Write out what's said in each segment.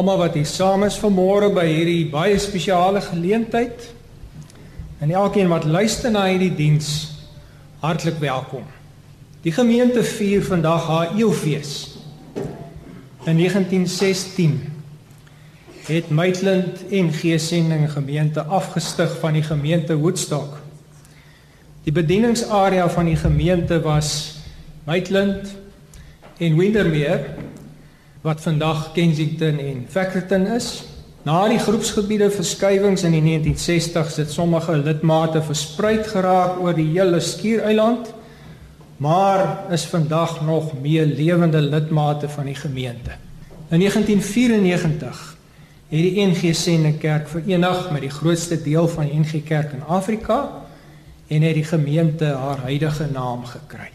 almal wat hier saam is vanmôre by hierdie baie spesiale geleentheid. En elkeen wat luister na hierdie diens, hartlik welkom. Die gemeente vier vandag haar eeufees. In 1916 het Maitland en Geesending gemeente afgestig van die gemeente Woodstock. Die bedieningsarea van die gemeente was Maitland en Windermere wat vandag Kensington en Fackerton is. Na die groepsgebiede verskywings in die 1960s het sommige lidmate versprei geraak oor die hele skiereiland, maar is vandag nog meer lewende lidmate van die gemeente. In 1994 het die NG Sende Kerk verenig met die grootste deel van die NG Kerk in Afrika en het die gemeente haar huidige naam gekry.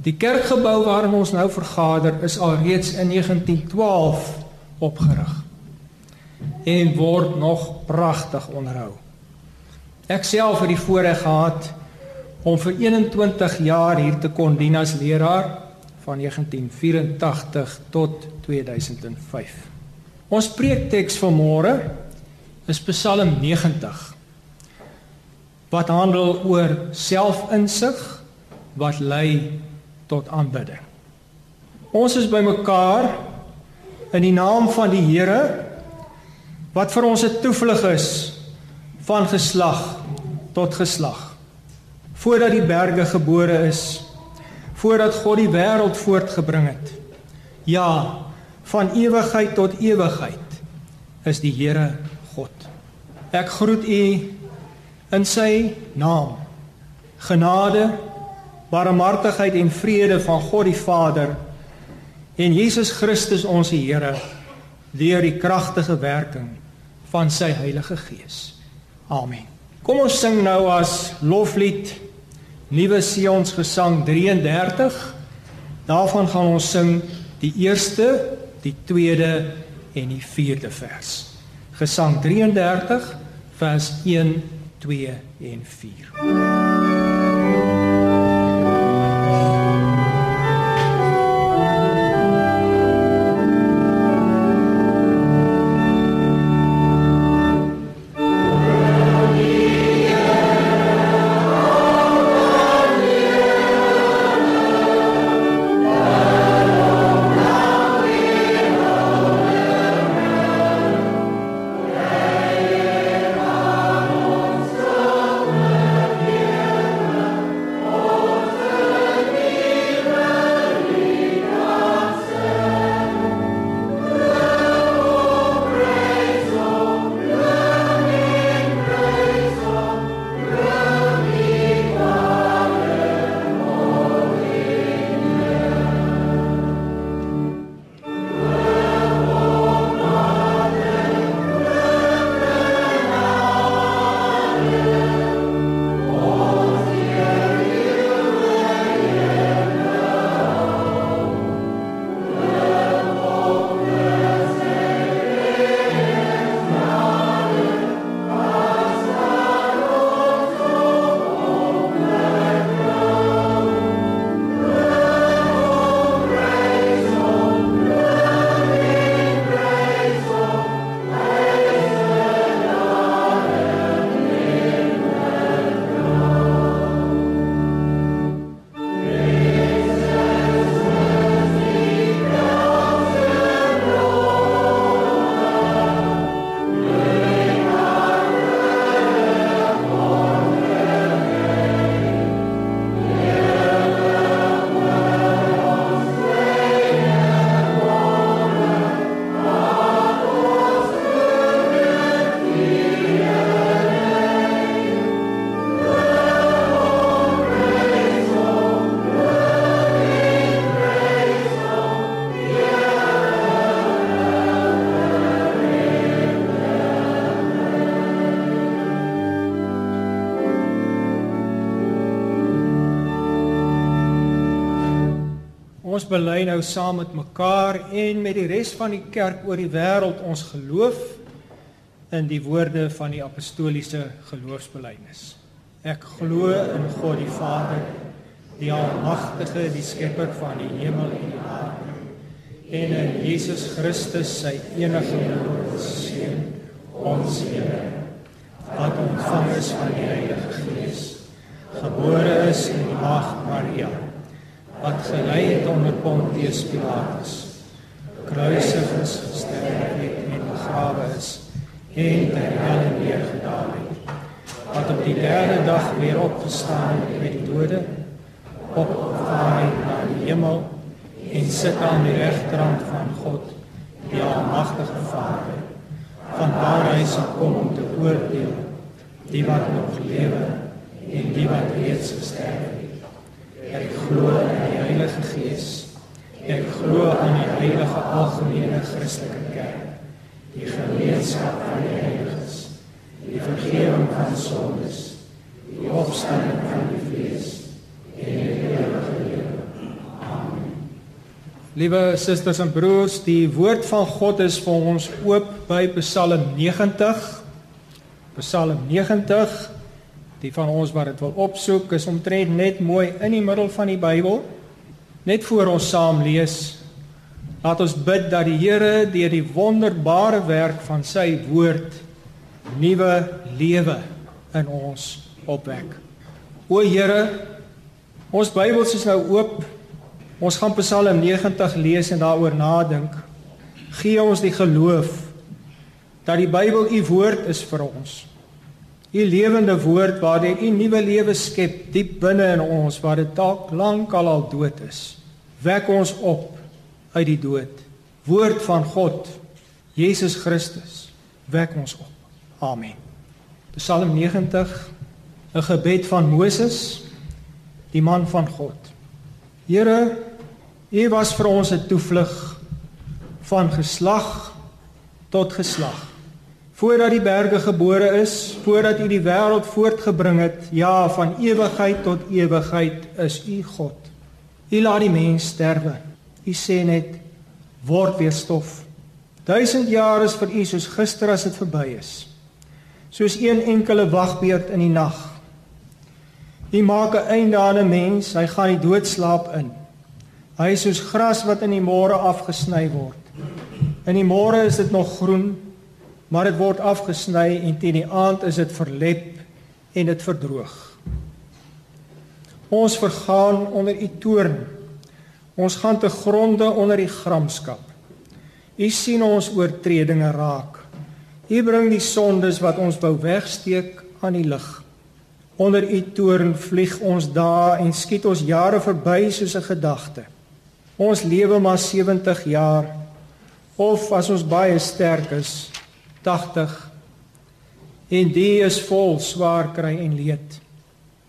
Die kerkgebou waarin ons nou vergader is alreeds in 1912 opgerig en word nog pragtig onderhou. Ek self het die voorreg gehad om vir 21 jaar hier te kon dien as leraar van 1984 tot 2005. Ons preekteks van môre is Psalm 90 wat handel oor selfinsig wat lei tot aanbidding. Ons is bymekaar in die naam van die Here wat vir ons 'n toevlug is van geslag tot geslag. Voordat die berge gebore is, voordat God die wêreld voortgebring het. Ja, van ewigheid tot ewigheid is die Here God. Ek groet u in sy naam. Genade barmhartigheid en vrede van God die Vader en Jesus Christus ons Here deur die kragtige werking van sy Heilige Gees. Amen. Kom ons sing nou as loflied Nuwe Sions Gesang 33. Daarvan gaan ons sing die eerste, die tweede en die vierde vers. Gesang 33 vers 1, 2 en 4. Bely nou saam met mekaar en met die res van die kerk oor die wêreld ons geloof in die woorde van die apostoliese geloofsbelijdenis. Ek glo in God die Vader, die almagtige, die skepper van die hemel en die aarde, en in Jesus Christus sy enige seun ons Here wat ontvang is van die Heilige Gees gebore is in die maagd Maria wat gelei het onder Pontius Pilatus kruisig is gesterf het en begrawe is en ter helle neergedaal het wat op die derde dag weer opgestaan het uit die dode opgevaar het na die hemel en sit aan die regterhand van God, die almagtige Vader. Van waar hy sal kom om te oordeel die wat nog lewe en die wat reeds gesterf het. Ek glo in die Heilige Gees. Ek glo aan die heilige algemene Christelike kerk, die gemeenskap van die heiliges, die vergifnis van sondes, die opstanding van die vlees en die ewige lewe. Liewe susters en broers, die woord van God is vir ons oop by Psalm 90. Psalm 90. Die van ons wat dit wil opsoek, is omtrent net mooi in die middel van die Bybel. Net voor ons saam lees, laat ons bid dat die Here deur die wonderbare werk van sy woord nuwe lewe in ons opwek. O Here, ons Bybels is nou oop Ons gaan Psalm 90 lees en daaroor nadink. Gee ons die geloof dat die Bybel u woord is vir ons. U lewende woord waardeur u nuwe lewe skep diep binne in ons waar dit dalk lank al al dood is. Wek ons op uit die dood. Woord van God, Jesus Christus, wek ons op. Amen. Psalm 90, 'n gebed van Moses, die man van God. Here, U was vir ons 'n toevlug van geslag tot geslag. Voordat die berge gebore is, voordat U die wêreld voortgebring het, ja, van ewigheid tot ewigheid is U God. U laat die mens sterwe. U sê net word weer stof. 1000 jaar is vir U soos gister as dit verby is. Soos een enkele wagbeurt in die nag. U maak 'n einde aan 'n mens, hy gaan die doodslaap in. Hy is soos gras wat in die môre afgesny word. In die môre is dit nog groen, maar dit word afgesny en teen die aand is dit verlep en dit verdroog. Ons vergaan onder u toorn. Ons gaan te gronde onder u gramskap. U sien ons oortredinge raak. U bring die sondes wat ons wou wegsteek aan die lig. Onder u toorn vlieg ons dae en skiet ons jare verby soos 'n gedagte. Ons lewe maar 70 jaar of as ons baie sterk is 80 en die is vol swaar kry en leed.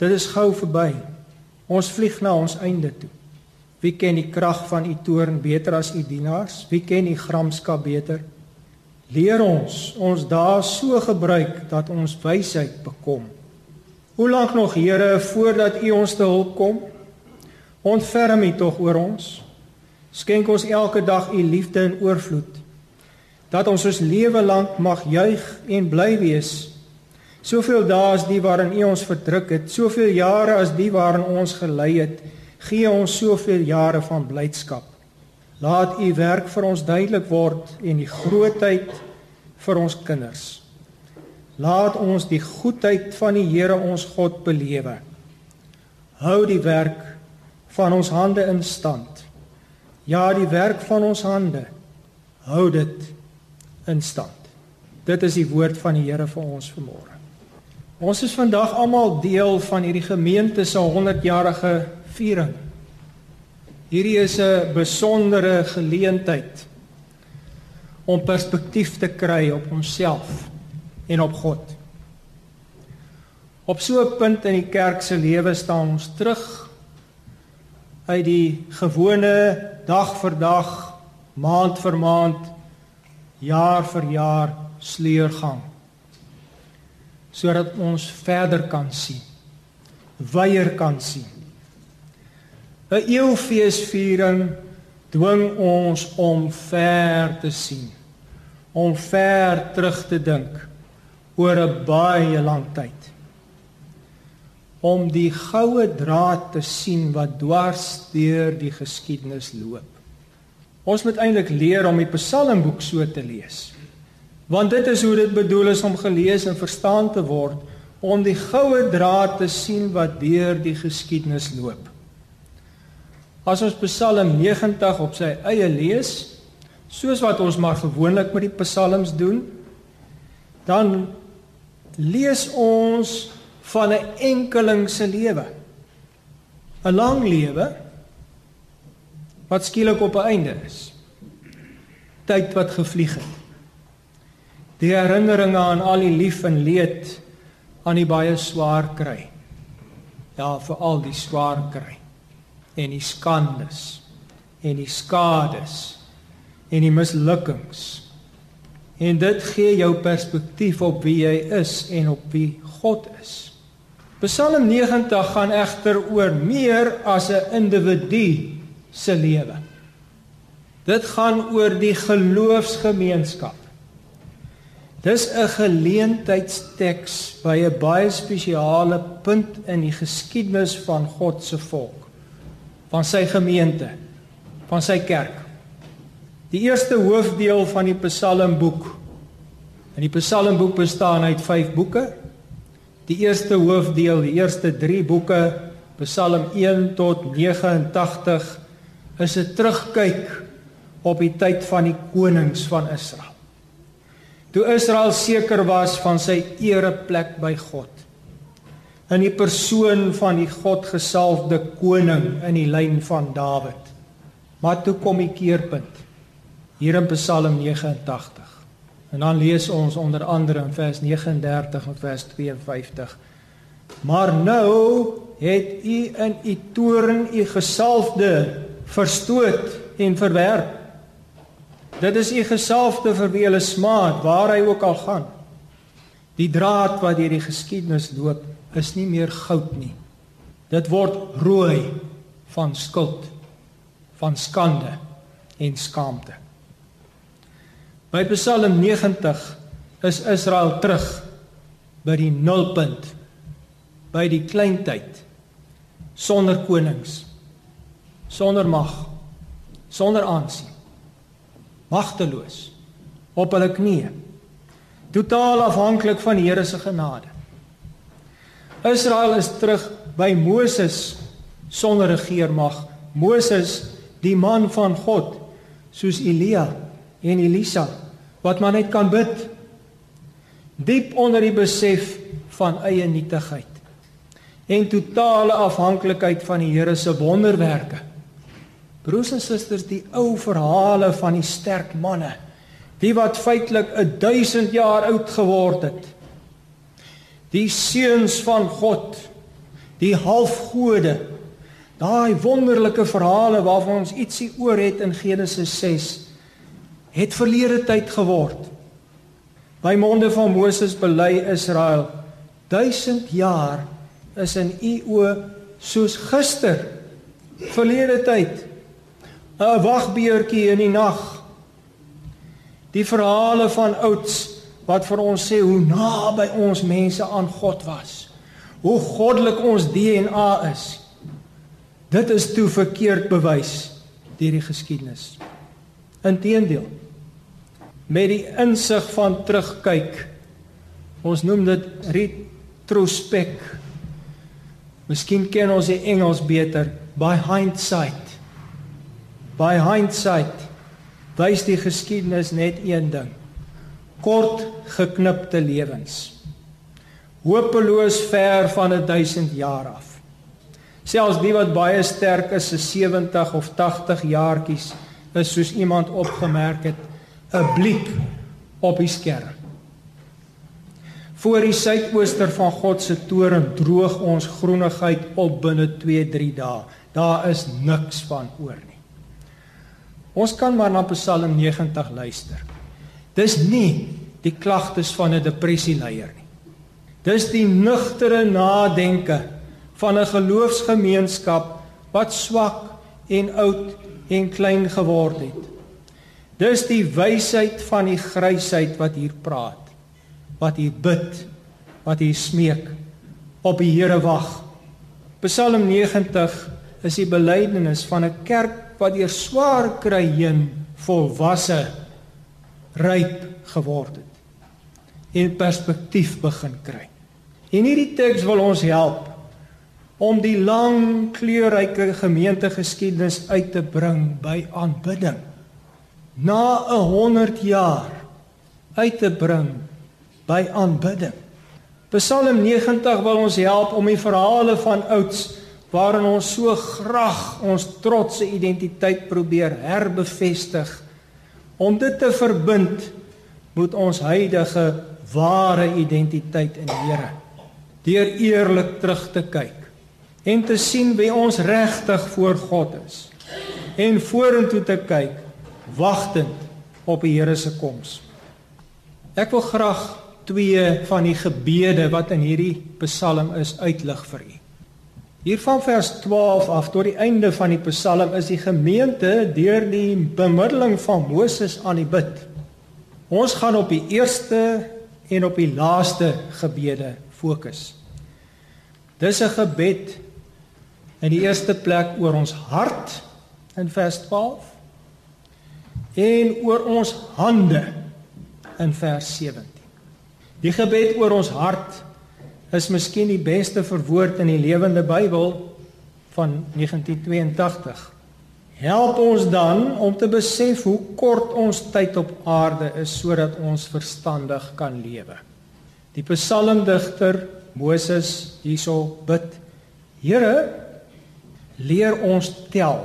Dit is gou verby. Ons vlieg na ons einde toe. Wie ken die krag van u toorn beter as u dienaars? Wie ken u gramskap beter? Leer ons ons dae so gebruik dat ons wysheid bekom. Hoe lank nog Here voordat u ons te hulp kom? Ontferm u tog oor ons. Skenk ons elke dag u liefde in oorvloed. Dat ons ons lewe lank mag juig en bly wees. Soveel dae as die waarin u ons verdruk het, soveel jare as die waarin ons gelei het, gee ons soveel jare van blydskap. Laat u werk vir ons duidelik word en die grootheid vir ons kinders. Laat ons die goedheid van die Here ons God belewe. Hou die werk van ons hande in stand. Ja, die werk van ons hande hou dit in stand. Dit is die woord van die Here vir ons vanmôre. Ons is vandag almal deel van hierdie gemeente se 100-jarige viering. Hierdie is 'n besondere geleentheid om perspektief te kry op onsself en op God. Op so 'n punt in die kerk se lewe staan ons terug uit die gewone dag vir dag, maand vir maand, jaar vir jaar sleurgang. Sodat ons verder kan sien. Weier kan sien. 'n Eeufeesviering dwing ons om ver te sien. Om ver terug te dink oor 'n baie lang tyd om die goue draad te sien wat dwars deur die geskiedenis loop. Ons moet eintlik leer om die Psalmboek so te lees. Want dit is hoe dit bedoel is om gelees en verstaan te word om die goue draad te sien wat deur die geskiedenis loop. As ons Psalm 90 op sy eie lees, soos wat ons maar gewoonlik met die psalms doen, dan lees ons van 'n enkeling se lewe. 'n Lang lewe wat skielik op 'n einde is. Tyd wat gevlieg het. Die herinneringe aan al die lief en leed aan die baie swaar kry. Ja, veral die swaar kry en die skandes en die skades en die mislukkings. En dit gee jou perspektief op wie jy is en op wie God is. Psalm 90 gaan egter oor meer as 'n individu se lewe. Dit gaan oor die geloofsgemeenskap. Dis 'n geleentheidsteks by 'n baie spesiale punt in die geskiedenis van God se volk, van sy gemeente, van sy kerk. Die eerste hoofdeel van die Psalmboek. En die Psalmboek bestaan uit 5 boeke. Die eerste hoofdeel, die eerste 3 boeke, Psalm 1 tot 89, is 'n terugkyk op die tyd van die konings van Israel. Toe Israel seker was van sy ereplek by God in die persoon van die God gesalfde koning in die lyn van Dawid. Maar toe kom die keerpunt hier in Psalm 89. En dan lees ons onder andere in vers 39 en vers 52. Maar nou het u in u toorn u gesalfde verstoot en verwerp. Dit is u gesalfde vir wie hulle smaad waar hy ook al gaan. Die draad wat deur die geskiedenis loop is nie meer goud nie. Dit word rooi van skuld, van skande en skaamte. By Psalm 90 is Israel terug by die nulpunt by die kleintyd sonder konings sonder mag sonder aansien magteloos op hulle knieë totaal afhanklik van die Here se genade Israel is terug by Moses sonder regeermag Moses die man van God soos Elia en Elisa wat maar net kan bid diep onder die besef van eie nietigheid en totale afhanklikheid van die Here se wonderwerke. Broers en susters, die ou verhale van die sterk manne, die wat feitelik 1000 jaar oud geword het. Die seuns van God, die halfgode, daai wonderlike verhale waarvan ons ietsie oor het in Genesis 6 het verlede tyd geword. By monde van Moses bely Israel 1000 jaar is in u oë soos gister. Verlede tyd. 'n Wagbeertjie in die nag. Die verhale van ouds wat vir ons sê hoe naby ons mense aan God was. Hoe goddelik ons DNA is. Dit is toe verkeerd bewys deur die geskiedenis. Inteendeel met die insig van terugkyk. Ons noem dit retrospek. Miskien ken ons die Engels beter, by hindsight. By hindsight wys die geskiedenis net een ding. Kort geknipte lewens. Hopeloos ver van 'n 1000 jaar af. Selfs die wat baie sterk is, se 70 of 80 jaartjies is soos iemand opgemerk het 'n blik op die skerm. Voor die suidooster van God se toren droog ons groenigheid op binne 2-3 dae. Daar is niks van oor nie. Ons kan maar na Psalm 90 luister. Dis nie die klagtes van 'n depressieleier nie. Dis die nugtere nadenke van 'n geloofsgemeenskap wat swak en oud en klein geword het. Dis die wysheid van die grysheid wat hier praat. Wat hier bid, wat hier smeek op die Here wag. Psalm 90 is die belydenis van 'n kerk wat deur swaar kry heen volwasse ryp geword het en perspektief begin kry. En hierdie teks wil ons help om die lang kleurryke gemeentegeskiedenis uit te bring by aanbidding. Na 'n 100 jaar uit te bring by aanbidding. Psalm 90 wil ons help om die verhale van ouds waarin ons so graag ons trotse identiteit probeer herbevestig om dit te verbind met ons huidige ware identiteit in die Here. Deur eerlik terug te kyk en te sien wie ons regtig voor God is en vorentoe te kyk wagtend op die Here se koms. Ek wil graag twee van die gebede wat in hierdie Psalm is uitlig vir u. Hier van vers 12 af tot die einde van die Psalm is die gemeente deur die bemiddeling van Moses aan die bid. Ons gaan op die eerste en op die laaste gebede fokus. Dis 'n gebed in die eerste plek oor ons hart in vers 12 en oor ons hande in vers 17. Die gebed oor ons hart is miskien die beste verwoord in die Lewende Bybel van 1982. Help ons dan om te besef hoe kort ons tyd op aarde is sodat ons verstandig kan lewe. Die psalmdigter Moses hierso bid: Here, leer ons tel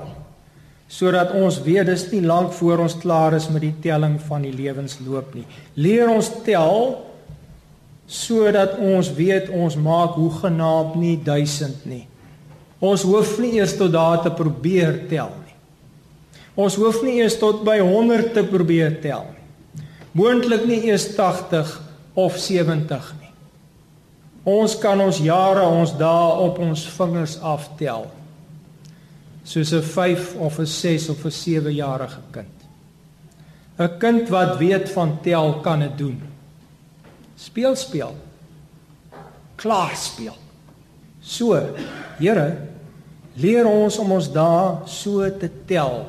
sodat ons weet dis nie lank voor ons klaar is met die telling van die lewensloop nie. Leer ons tel sodat ons weet ons maak hoe genaamd nie 1000 nie. Ons hoef nie eers tot daar te probeer tel nie. Ons hoef nie eers tot by 100 te probeer tel nie. Moontlik nie eers 80 of 70 nie. Ons kan ons jare, ons dae op ons vingers aftel soos 'n 5 of 'n 6 of 'n 7 jarige kind. 'n Kind wat weet van tel kan dit doen. Speel speel. Klaar speel. So, Here, leer ons om ons dae so te tel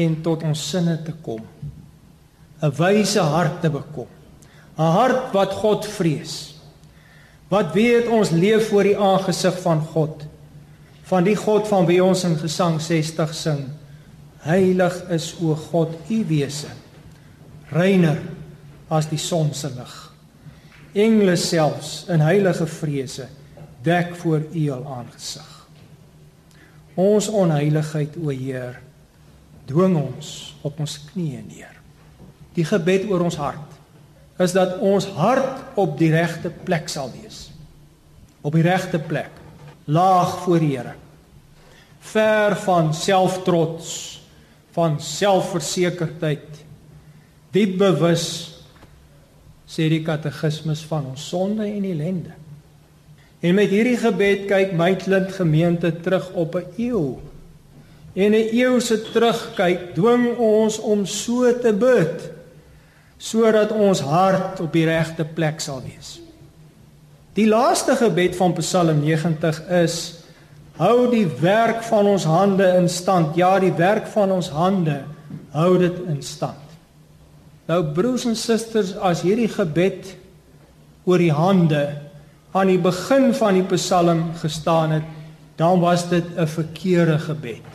en tot ons sinne te kom. 'n Wyse hart te bekom. 'n Hart wat God vrees. Wat weet ons leef voor die aangesig van God van die God van wie ons in Gesang 60 sing. Heilig is o God u wese. Reiner as die son se lig. Engele selfs in heilige vrese dek voor u al aangesig. Ons onheiligheid o Heer dwing ons op ons knieë neer. Die gebed oor ons hart is dat ons hart op die regte plek sal wees. Op die regte plek laag voor die Here. Ver van selftrots, van selfversekerdheid, diep bewus sê die katekismes van ons sonde en ellende. En met hierdie gebed kyk klint gemeente terug op 'n eeu. En 'n eeu se terugkyk dwing ons om so te bid sodat ons hart op die regte plek sal wees. Die laaste gebed van Psalm 90 is: Hou die werk van ons hande in stand. Ja, die werk van ons hande hou dit in stand. Nou broers en susters, as hierdie gebed oor die hande aan die begin van die Psalm gestaan het, dan was dit 'n verkeerde gebed.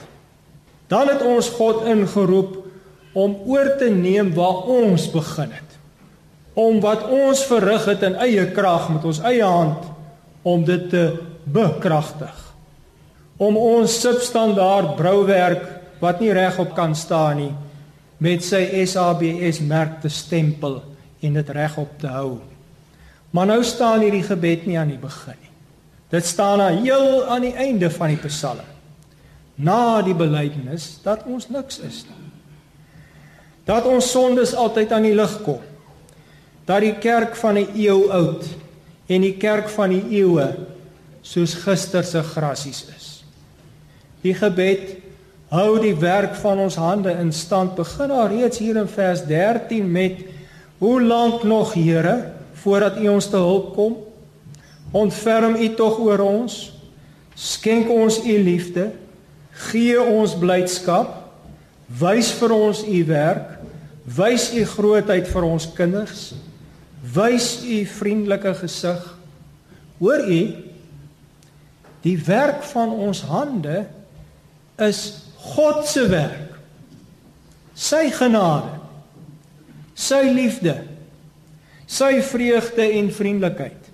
Dan het ons God ingeroep om oor te neem waar ons begin het om wat ons verrig het in eie krag met ons eie hand om dit te bekragtig. Om ons substandaard brouwerk wat nie regop kan staan nie met sy SABS merk te stempel en dit regop te hou. Maar nou staan hierdie gebed nie aan die begin nie. Dit staan aan heel aan die einde van die Psalm. Na die belydenis dat ons niks is nie. Dat ons sondes altyd aan die lig kom dat die kerk van 'n eeu oud en die kerk van die eeue soos gister se grasies is. Die gebed hou die werk van ons hande in stand. Begin daar reeds hier in vers 13 met Hoe lank nog, Here, voordat U ons te hulp kom? Ontferm U tog oor ons. Skenk ons u liefde, gee ons blydskap, wys vir ons u werk, wys u grootheid vir ons kinders, wys u vriendelike gesig. Hoor u die werk van ons hande is God se werk. Sy genade, sy liefde, sy vreugde en vriendelikheid.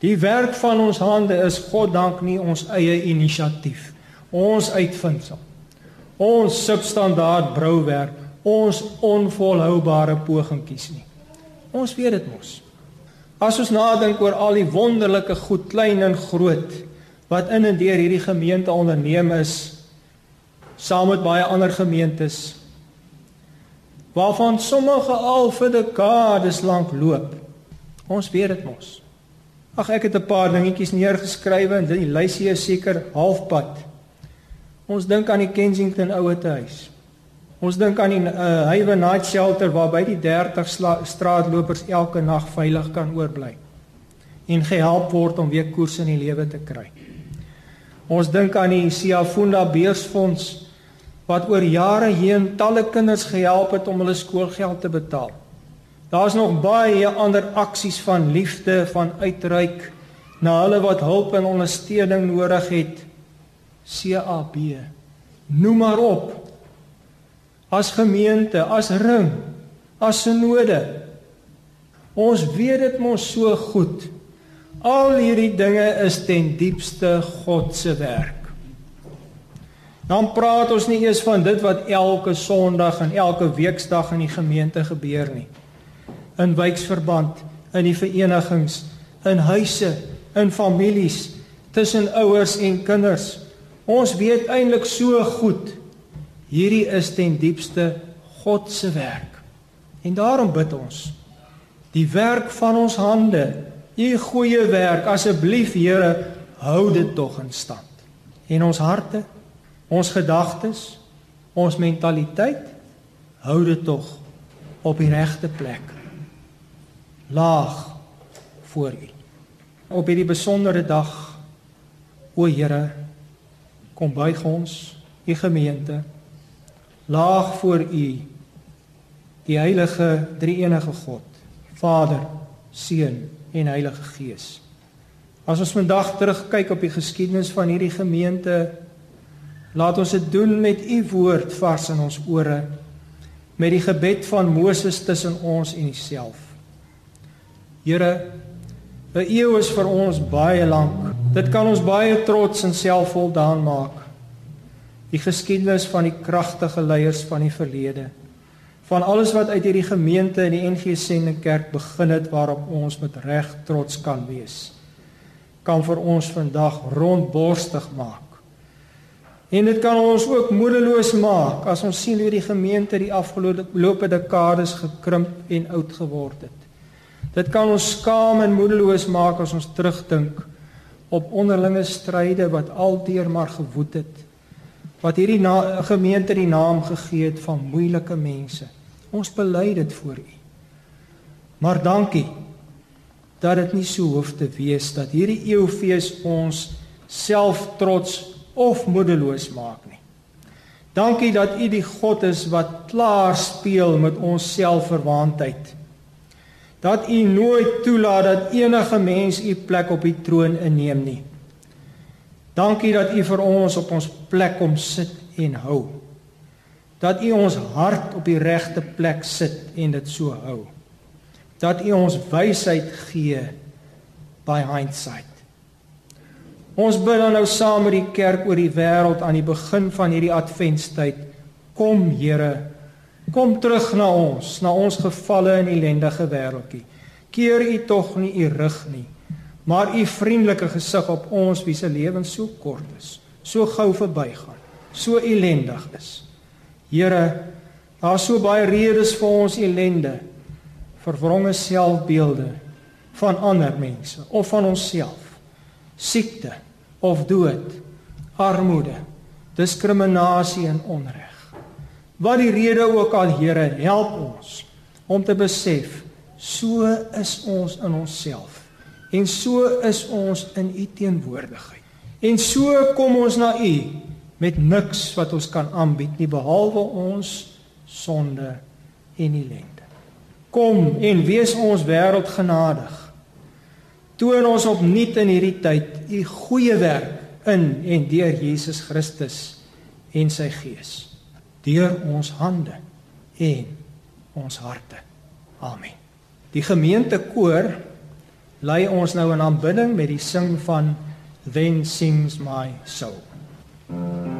Die werk van ons hande is God dank nie ons eie inisiatief, ons uitvinding. Ons substandaard brouwerk, ons onvolhoubare pogingkies nie. Ons weet dit mos. As ons nadink oor al die wonderlike goed, klein en groot wat in en deur hierdie gemeente onderneem is saam met baie ander gemeentes waarvan sommige al vir dekades lank loop. Ons weet dit mos. Ag ek het 'n paar dingetjies neergeskrywe en die lysie is seker halfpad. Ons dink aan die Kensington ouete huis. Ons dink aan die uh, Haven Night Shelter waarby die 30 straatlopers elke nag veilig kan oorbly en gehelp word om weer koers in die lewe te kry. Ons dink aan die Siafunda Beursfonds wat oor jare heen talle kinders gehelp het om hulle skoolgeld te betaal. Daar's nog baie ander aksies van liefde, van uitreik na hulle wat hulp en ondersteuning nodig het. CAB. Noem maar op. As gemeente, as ring, as synode. Ons weet dit mos so goed. Al hierdie dinge is ten diepste God se werk. Dan praat ons nie eers van dit wat elke Sondag en elke weekdag in die gemeente gebeur nie in wijksverband, in die verenigings, in huise, in families, tussen ouers en kinders. Ons weet eintlik so goed hierdie is ten diepste God se werk. En daarom bid ons die werk van ons hande, u goeie werk asseblief Here, hou dit tog in stand. En ons harte, ons gedagtes, ons mentaliteit hou dit tog op die regte plek laag voor U. Op hierdie besondere dag, o Here, kom buig ons, U gemeente, laag voor U, die heilige drie-enige God, Vader, Seun en Heilige Gees. As ons vandag terugkyk op die geskiedenis van hierdie gemeente, laat ons dit doen met U woord vars in ons ore, met die gebed van Moses tussen ons en Uself. Here, 'n eeu is vir ons baie lank. Dit kan ons baie trots en selfvoldaan maak. Die geskiedenis van die kragtige leiers van die verlede, van alles wat uit hierdie gemeente in die NG Sending Kerk begin het waarop ons met reg trots kan wees, kan vir ons vandag rondborstig maak. En dit kan ons ook moedeloos maak as ons sien hoe die gemeente die afgelope dekades gekrimp en oud geword het. Dit kan ons skaam en moedeloos maak as ons terugdink op onderlinge stryde wat alteer maar gewoed het. Wat hierdie gemeente die naam gegee het van moeilike mense. Ons bely dit voor U. Maar dankie dat dit nie so hoef te wees dat hierdie eeufees ons self trots of moedeloos maak nie. Dankie dat U die God is wat klaar speel met ons selfverwaandheid dat u nooit toelaat dat enige mens u plek op die troon inneem nie. Dankie dat u vir ons op ons plek kom sit en hou. Dat u ons hart op die regte plek sit en dit so hou. Dat u ons wysheid gee by hindsight. Ons bid dan nou saam met die kerk oor die wêreld aan die begin van hierdie adventstyd. Kom Here Kom terug na ons, na ons gevalle en ellendige wêreldjie. Keer U tog nie U rug nie, maar U vriendelike gesig op ons wie se lewens so kort is, so gou verbygaan, so ellendig is. Here, daar is so baie redes vir ons ellende, verwronge selfbeelde van ander mense of van onsself. Siekte of dood, armoede, diskriminasie en onreg. Wat die rede ook al Here, help ons om te besef so is ons in onsself en so is ons in u teenwoordigheid. En so kom ons na U met niks wat ons kan aanbied nie behalwe ons sonde en ellende. Kom en wees ons wêreld genadig. Toon ons opnuut in hierdie tyd u goeie werk in en deur Jesus Christus en sy Gees. Deur ons hande en ons harte. Amen. Die gemeentekoor lei ons nou in aanbidding met die sing van Then sings my soul. God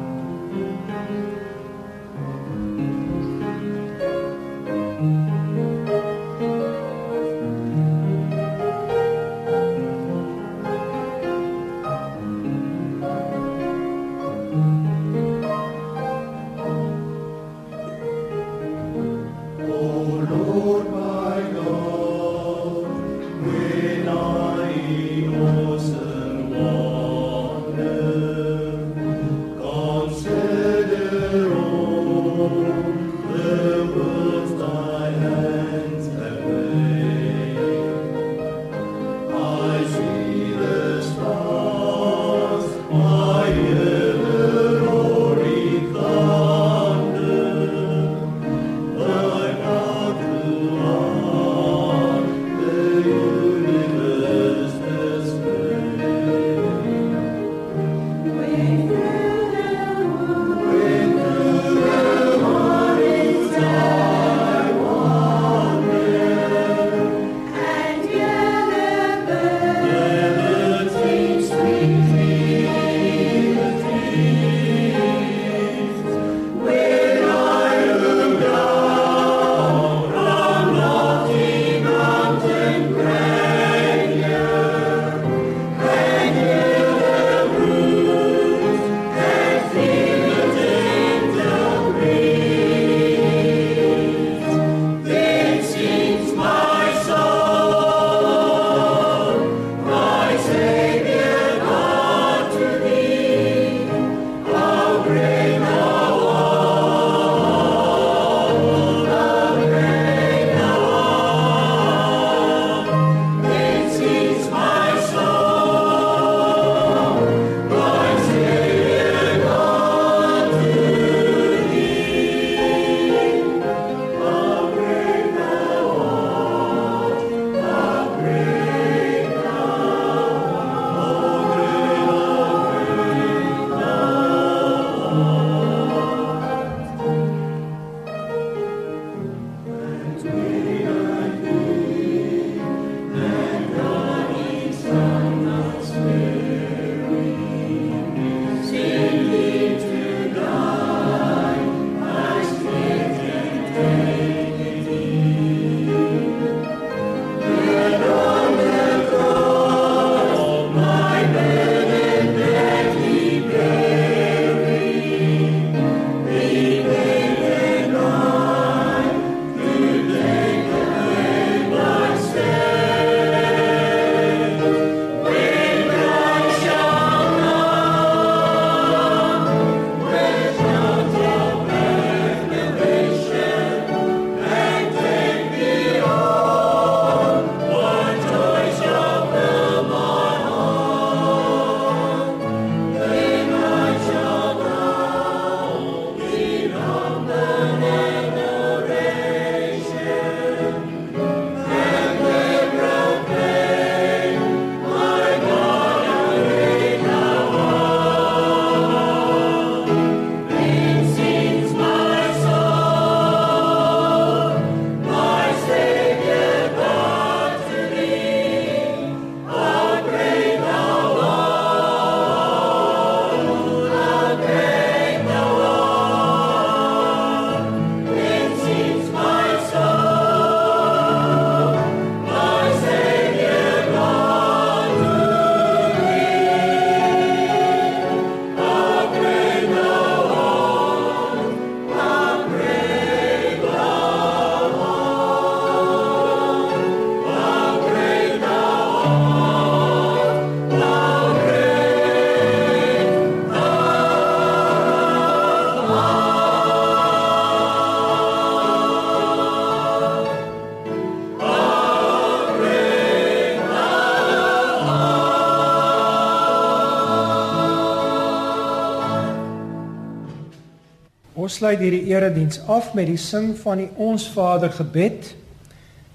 sluit hierdie erediens af met die sing van die Ons Vader gebed.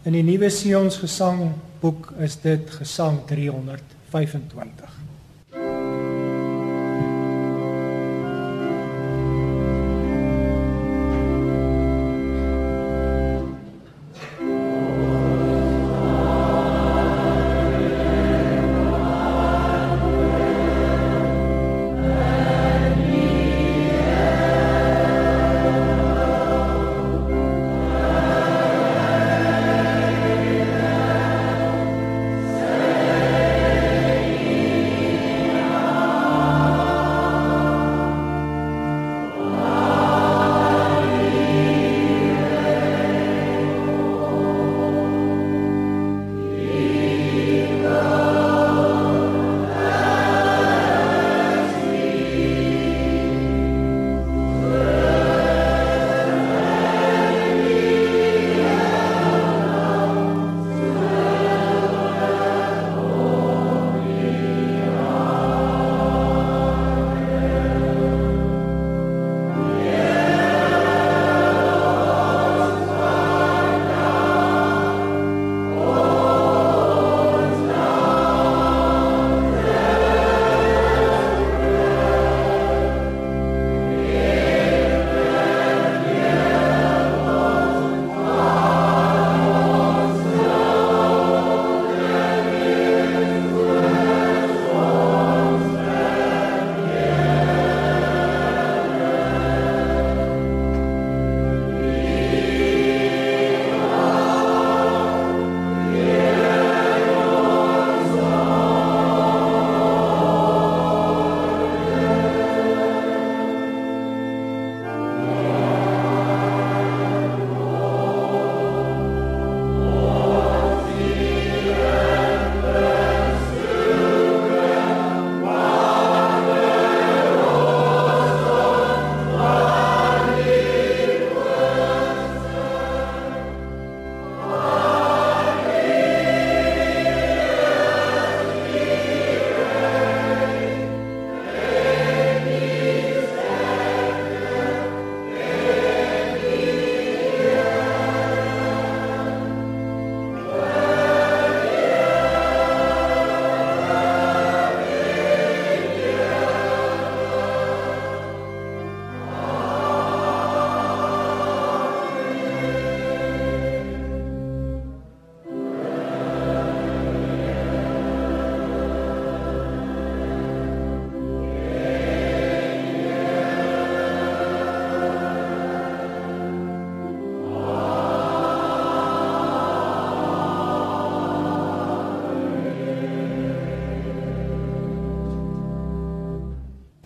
In die Nuwe Sions Gesangboek is dit Gesang 325.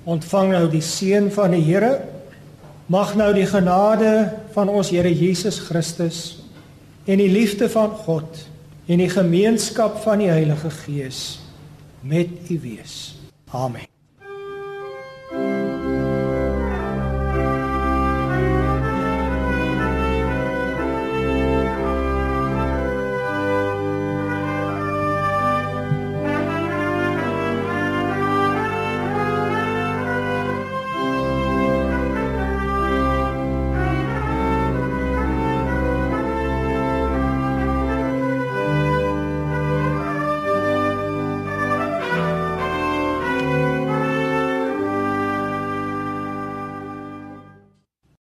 Ontvang nou die seën van die Here. Mag nou die genade van ons Here Jesus Christus en die liefde van God en die gemeenskap van die Heilige Gees met u wees. Amen.